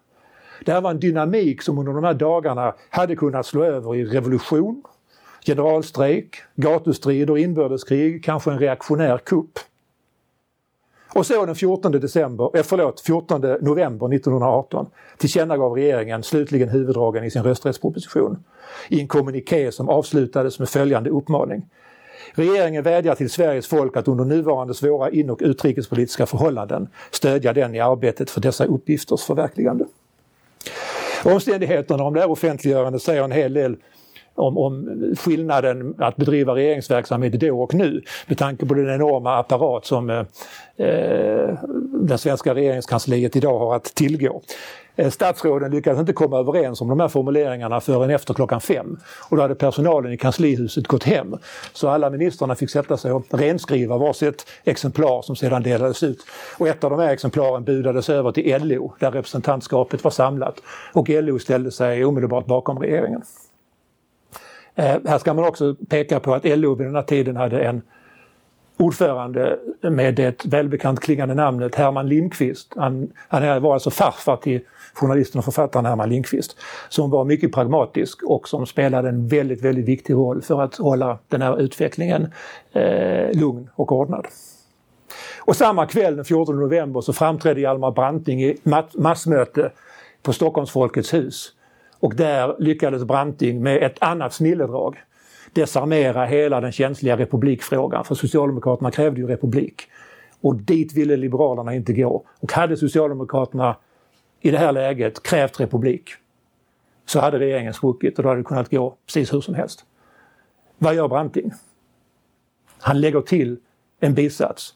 Det här var en dynamik som under de här dagarna hade kunnat slå över i revolution, generalstrejk, gatustrider, inbördeskrig, kanske en reaktionär kupp. Och så den 14, december, eh, förlåt, 14 november 1918 tillkännagav regeringen slutligen huvuddragen i sin rösträttsproposition i en kommuniké som avslutades med följande uppmaning. Regeringen vädjar till Sveriges folk att under nuvarande svåra in och utrikespolitiska förhållanden stödja den i arbetet för dessa uppgifters förverkligande. Omständigheterna om det här offentliggörandet säger en hel del om, om skillnaden att bedriva regeringsverksamhet då och nu med tanke på den enorma apparat som eh, den det svenska regeringskansliet idag har att tillgå. Eh, statsråden lyckades inte komma överens om de här formuleringarna förrän efter klockan fem. Och då hade personalen i kanslihuset gått hem. Så alla ministrarna fick sätta sig och renskriva varsitt exemplar som sedan delades ut. Och ett av de här exemplaren budades över till LO där representantskapet var samlat. Och LO ställde sig omedelbart bakom regeringen. Eh, här ska man också peka på att LO vid den här tiden hade en ordförande med det välbekant klingande namnet Herman Lindqvist. Han, han var alltså farfar till journalisten och författaren Herman Lindqvist. Som var mycket pragmatisk och som spelade en väldigt, väldigt viktig roll för att hålla den här utvecklingen eh, lugn och ordnad. Och samma kväll den 14 november så framträdde Hjalmar Branting i massmöte på Stockholms Folkets hus. Och där lyckades Branting med ett annat snilledrag desarmera hela den känsliga republikfrågan. För Socialdemokraterna krävde ju republik. Och dit ville Liberalerna inte gå. Och hade Socialdemokraterna i det här läget krävt republik så hade regeringen spruckit och då hade det kunnat gå precis hur som helst. Vad gör Branting? Han lägger till en bisats.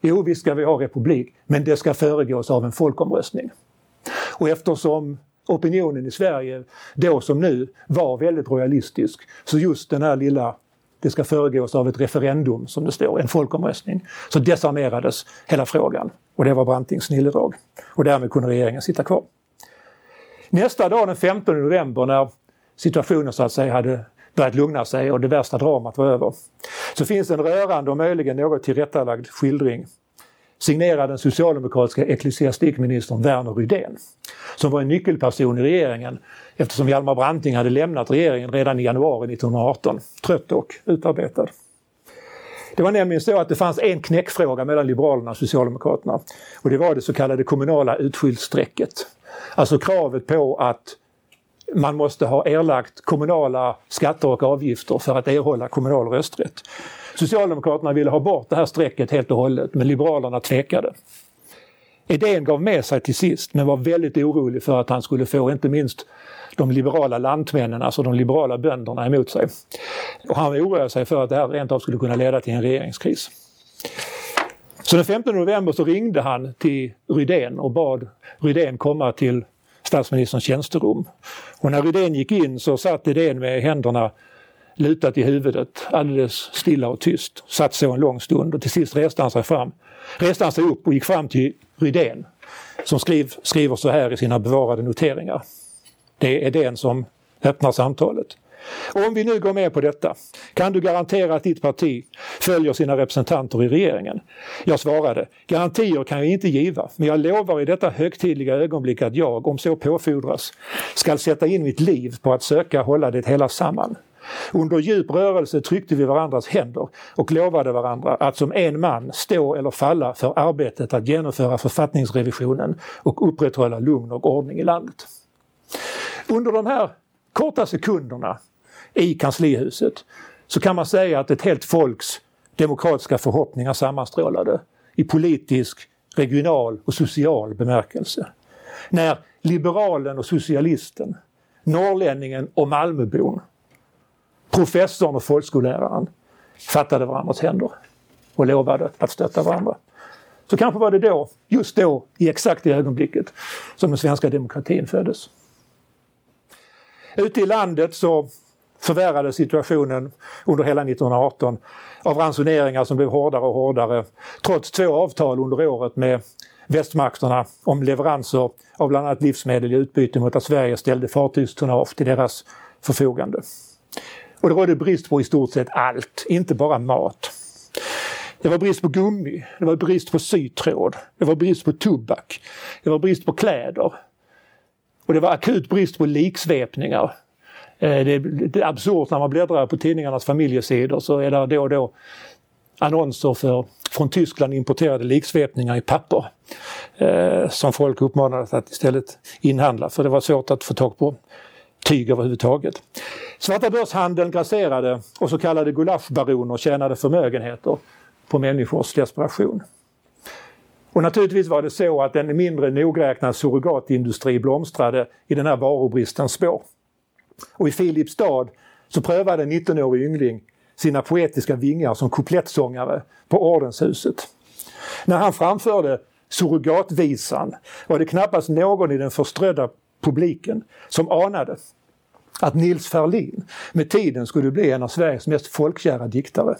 Jo, visst ska vi ha republik, men det ska föregås av en folkomröstning. Och eftersom opinionen i Sverige, då som nu, var väldigt royalistisk, så just den här lilla det ska föregås av ett referendum, som det står, en folkomröstning. Så desarmerades hela frågan. Och det var Brantings snilledrag. Och därmed kunde regeringen sitta kvar. Nästa dag, den 15 november, när situationen så att säga hade börjat lugna sig och det värsta dramat var över, så finns en rörande och möjligen något tillrättalagd skildring signerad den socialdemokratiska ecklesiastikministern Verner Rydén, som var en nyckelperson i regeringen eftersom Hjalmar Branting hade lämnat regeringen redan i januari 1918, trött och utarbetad. Det var nämligen så att det fanns en knäckfråga mellan Liberalerna och Socialdemokraterna och det var det så kallade kommunala utskyldsstrecket. Alltså kravet på att man måste ha erlagt kommunala skatter och avgifter för att erhålla kommunal rösträtt. Socialdemokraterna ville ha bort det här strecket helt och hållet men Liberalerna tvekade. Idén gav med sig till sist men var väldigt orolig för att han skulle få inte minst de liberala lantmännen, alltså de liberala bönderna emot sig. Och han oroade sig för att det här rent av skulle kunna leda till en regeringskris. Så den 15 november så ringde han till Rydén och bad Rydén komma till statsministerns tjänsterum. Och när Rydén gick in så satt Rydén med händerna lutat i huvudet, alldeles stilla och tyst. Satt så en lång stund och till sist reste han sig fram. Reste han sig upp och gick fram till Rydén som skriv, skriver så här i sina bevarade noteringar. Det är den som öppnar samtalet. Om vi nu går med på detta, kan du garantera att ditt parti följer sina representanter i regeringen? Jag svarade, garantier kan jag inte giva, men jag lovar i detta högtidliga ögonblick att jag, om så påfordras, skall sätta in mitt liv på att söka hålla det hela samman. Under djup rörelse tryckte vi varandras händer och lovade varandra att som en man stå eller falla för arbetet att genomföra författningsrevisionen och upprätthålla lugn och ordning i landet. Under de här korta sekunderna i kanslihuset så kan man säga att ett helt folks demokratiska förhoppningar sammanstrålade i politisk, regional och social bemärkelse. När liberalen och socialisten, norrlänningen och Malmöbon professorn och folkskolläraren fattade varandras händer och lovade att stötta varandra. Så kanske var det då, just då, i exakt det ögonblicket, som den svenska demokratin föddes. Ute i landet så förvärrades situationen under hela 1918 av ransoneringar som blev hårdare och hårdare trots två avtal under året med västmakterna om leveranser av bland annat livsmedel i utbyte mot att Sverige ställde fartygstonnage till deras förfogande. Och det rådde brist på i stort sett allt, inte bara mat. Det var brist på gummi, det var brist på sytråd, det var brist på tobak, det var brist på kläder. Och det var akut brist på liksvepningar. Eh, det är absurt när man bläddrar på tidningarnas familjesidor så är det då och då annonser för från Tyskland importerade liksvepningar i papper. Eh, som folk uppmanades att istället inhandla för det var svårt att få tag på tyg överhuvudtaget. Svartabörshandeln grasserade och så kallade gulaschbaroner tjänade förmögenheter på människors desperation. Och naturligtvis var det så att en mindre nogräknad surrogatindustri blomstrade i den här varubristens spår. Och i Filipstad så prövade en 19-årig yngling sina poetiska vingar som kuplettsångare på ordenshuset. När han framförde surrogatvisan var det knappast någon i den förströdda publiken som anade att Nils Ferlin med tiden skulle bli en av Sveriges mest folkkära diktare.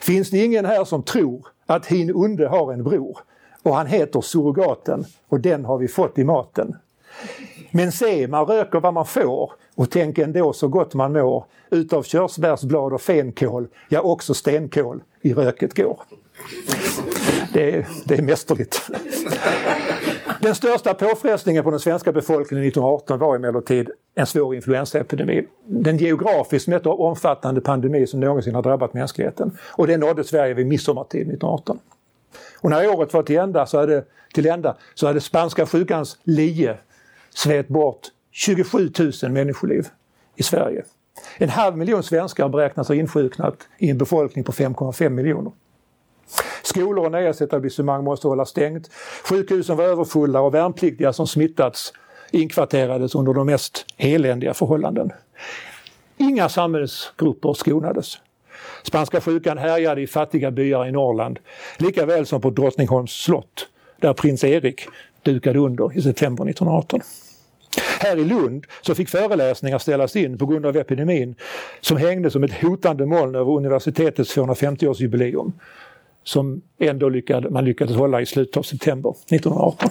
Finns det ingen här som tror att Hin Unde har en bror och han heter Surrogaten och den har vi fått i maten. Men se, man röker vad man får och tänk ändå så gott man mår. Utav körsbärsblad och fenkål, ja också stenkål i röket går. Det är, det är mästerligt. Den största påfrestningen på den svenska befolkningen 1918 var emellertid en svår influensaepidemi. Den geografiskt mest omfattande pandemi som någonsin har drabbat mänskligheten. Och det nådde Sverige vid midsommartid 1918. Och när året var till ända så hade, till ända, så hade spanska sjukans lie svet bort 27 000 människoliv i Sverige. En halv miljon svenskar beräknas ha insjuknat i en befolkning på 5,5 miljoner. Skolor och nöjesetablissemang måste hålla stängt. Sjukhusen var överfulla och värnpliktiga som smittats inkvarterades under de mest eländiga förhållanden. Inga samhällsgrupper skonades. Spanska sjukan härjade i fattiga byar i Norrland, lika väl som på Drottningholms slott, där prins Erik dukade under i september 1918. Här i Lund så fick föreläsningar ställas in på grund av epidemin som hängde som ett hotande moln över universitetets 250-årsjubileum som ändå lyckade, man lyckades hålla i slutet av september 1918.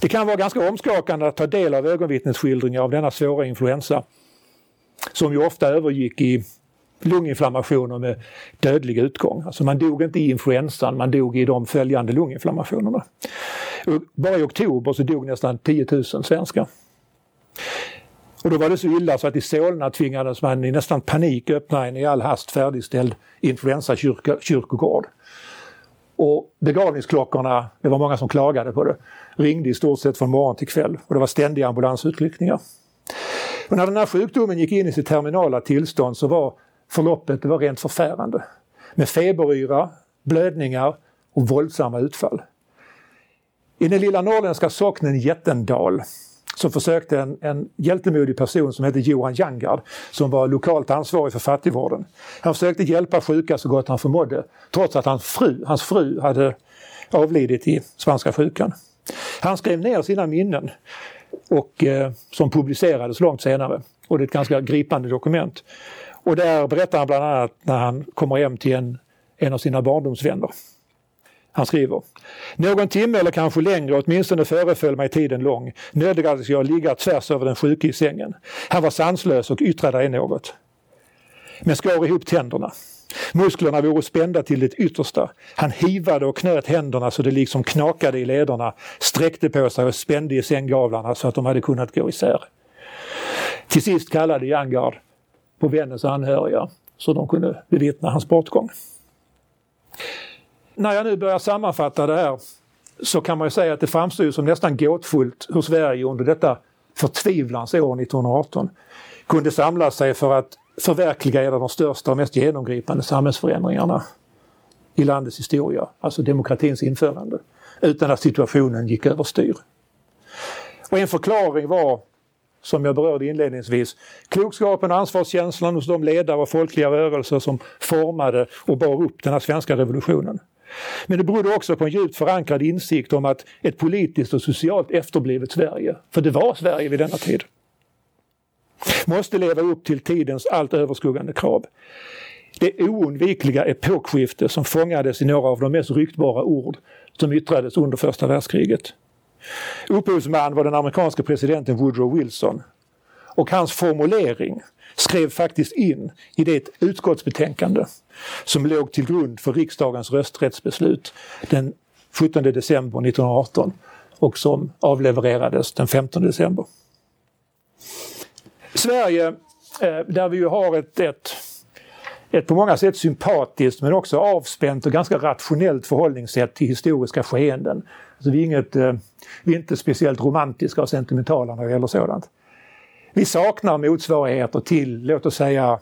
Det kan vara ganska omskakande att ta del av ögonvittnesskildringar av denna svåra influensa som ju ofta övergick i lunginflammationer med dödlig utgång. Alltså man dog inte i influensan, man dog i de följande lunginflammationerna. Bara i oktober så dog nästan 10 000 svenskar. Och då var det så illa så att i Solna tvingades man i nästan panik öppna en i all hast färdigställd influensakyrkogård. Och begravningsklockorna, det var många som klagade på det, ringde i stort sett från morgon till kväll och det var ständiga ambulansutryckningar. Och när den här sjukdomen gick in i sitt terminala tillstånd så var förloppet det var rent förfärande. Med feberyra, blödningar och våldsamma utfall. I den lilla norrländska socknen Jättendal så försökte en, en hjältemodig person som hette Johan Jangard, som var lokalt ansvarig för fattigvården. Han försökte hjälpa sjuka så gott han förmådde, trots att hans fru, hans fru hade avlidit i spanska sjukan. Han skrev ner sina minnen och, eh, som publicerades långt senare. Och det är ett ganska gripande dokument. Och där berättar han bland annat när han kommer hem till en, en av sina barndomsvänner. Han skriver Någon timme eller kanske längre, åtminstone föreföll mig tiden lång, nödgades jag ligga tvärs över den sjuke i sängen. Han var sanslös och yttrade ej något. Men skar ihop tänderna. Musklerna vore spända till det yttersta. Han hivade och knöt händerna så det liksom knakade i lederna, sträckte på sig och spände i sänggavlarna så att de hade kunnat gå isär. Till sist kallade Jangard på vännens anhöriga så de kunde bevittna hans bortgång när jag nu börjar sammanfatta det här så kan man ju säga att det framstår som nästan gåtfullt hur Sverige under detta förtvivlans år 1918 kunde samla sig för att förverkliga en av de största och mest genomgripande samhällsförändringarna i landets historia, alltså demokratins införande, utan att situationen gick överstyr. Och en förklaring var, som jag berörde inledningsvis, klokskapen och ansvarskänslan hos de ledare och folkliga rörelser som formade och bar upp den här svenska revolutionen. Men det berodde också på en djupt förankrad insikt om att ett politiskt och socialt efterblivet Sverige, för det var Sverige vid denna tid, måste leva upp till tidens allt överskuggande krav. Det oundvikliga epokskifte som fångades i några av de mest ryktbara ord som yttrades under första världskriget. Upphovsman var den amerikanske presidenten Woodrow Wilson. Och hans formulering skrev faktiskt in i det utskottsbetänkande som låg till grund för riksdagens rösträttsbeslut den 17 december 1918 och som avlevererades den 15 december. Sverige, eh, där vi ju har ett, ett, ett på många sätt sympatiskt men också avspänt och ganska rationellt förhållningssätt till historiska skeenden. Alltså vi, är inget, eh, vi är inte speciellt romantiska och sentimentala när det gäller sådant. Vi saknar motsvarigheter till, låt oss säga,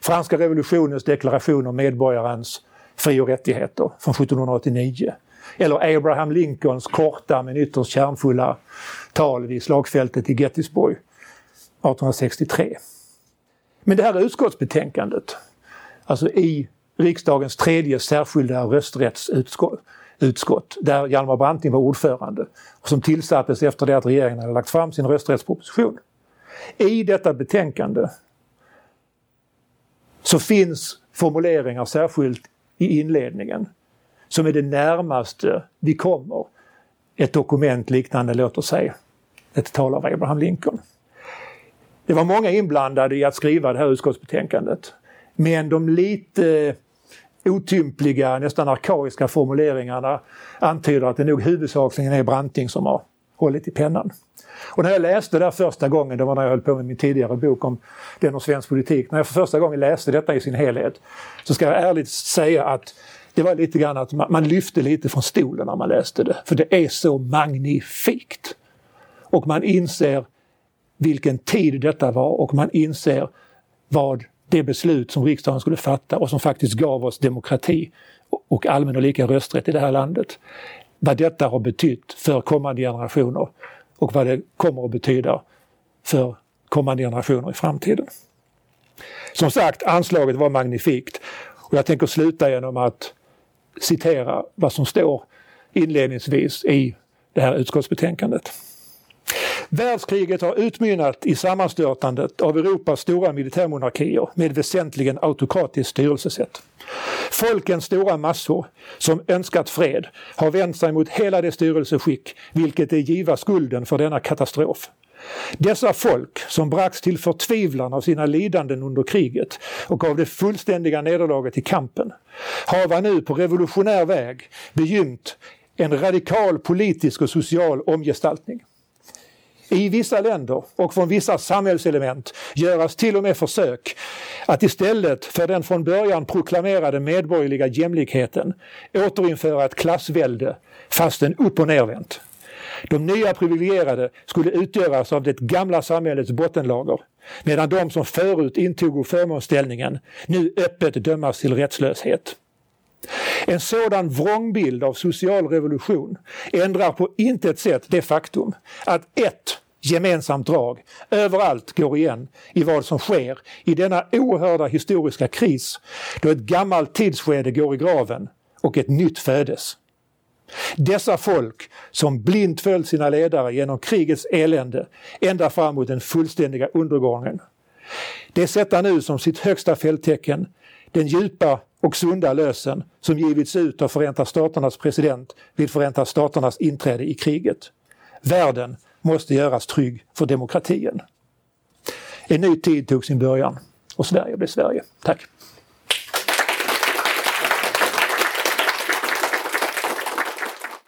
franska revolutionens deklaration om medborgarens fri och rättigheter från 1789. Eller Abraham Lincolns korta men ytterst kärnfulla tal vid slagfältet i Gettysburg 1863. Men det här utskottsbetänkandet, alltså i riksdagens tredje särskilda rösträttsutskott, utskott, där Hjalmar Branting var ordförande och som tillsattes efter det att regeringen hade lagt fram sin rösträttsproposition. I detta betänkande så finns formuleringar särskilt i inledningen som är det närmaste vi kommer ett dokument liknande, låt oss säga, ett tal av Abraham Lincoln. Det var många inblandade i att skriva det här utskottsbetänkandet. Men de lite otympliga, nästan arkaiska formuleringarna antyder att det nog huvudsakligen är Branting som har hållit i pennan. Och när jag läste det här första gången, det var när jag höll på med min tidigare bok om den och svensk politik, när jag för första gången läste detta i sin helhet så ska jag ärligt säga att det var lite grann att man, man lyfte lite från stolen när man läste det. För det är så magnifikt. Och man inser vilken tid detta var och man inser vad det beslut som riksdagen skulle fatta och som faktiskt gav oss demokrati och allmän och lika rösträtt i det här landet. Vad detta har betytt för kommande generationer och vad det kommer att betyda för kommande generationer i framtiden. Som sagt, anslaget var magnifikt och jag tänker sluta genom att citera vad som står inledningsvis i det här utskottsbetänkandet. Världskriget har utmynnat i sammanstörtandet av Europas stora militärmonarkier med väsentligen autokratiskt styrelsesätt. Folkens stora massor som önskat fred har vänt sig mot hela det styrelseskick vilket är giva skulden för denna katastrof. Dessa folk som bragts till förtvivlan av sina lidanden under kriget och av det fullständiga nederlaget i kampen har nu på revolutionär väg begynt en radikal politisk och social omgestaltning. I vissa länder och från vissa samhällselement göras till och med försök att istället för den från början proklamerade medborgerliga jämlikheten återinföra ett klassvälde fastän upp och nervänt. De nya privilegierade skulle utgöras av det gamla samhällets bottenlager medan de som förut intog förmånsställningen nu öppet dömas till rättslöshet. En sådan vrångbild av social revolution ändrar på intet sätt det faktum att ett gemensamt drag överallt går igen i vad som sker i denna oerhörda historiska kris då ett gammalt tidsskede går i graven och ett nytt födes. Dessa folk som blint följt sina ledare genom krigets elände ända fram mot den fullständiga undergången. Det sätter nu som sitt högsta fälttecken den djupa och sunda lösen som givits ut av Förenta Staternas president vid Förenta Staternas inträde i kriget. Världen måste göras trygg för demokratin. En ny tid tog sin början och Sverige blev Sverige. Tack!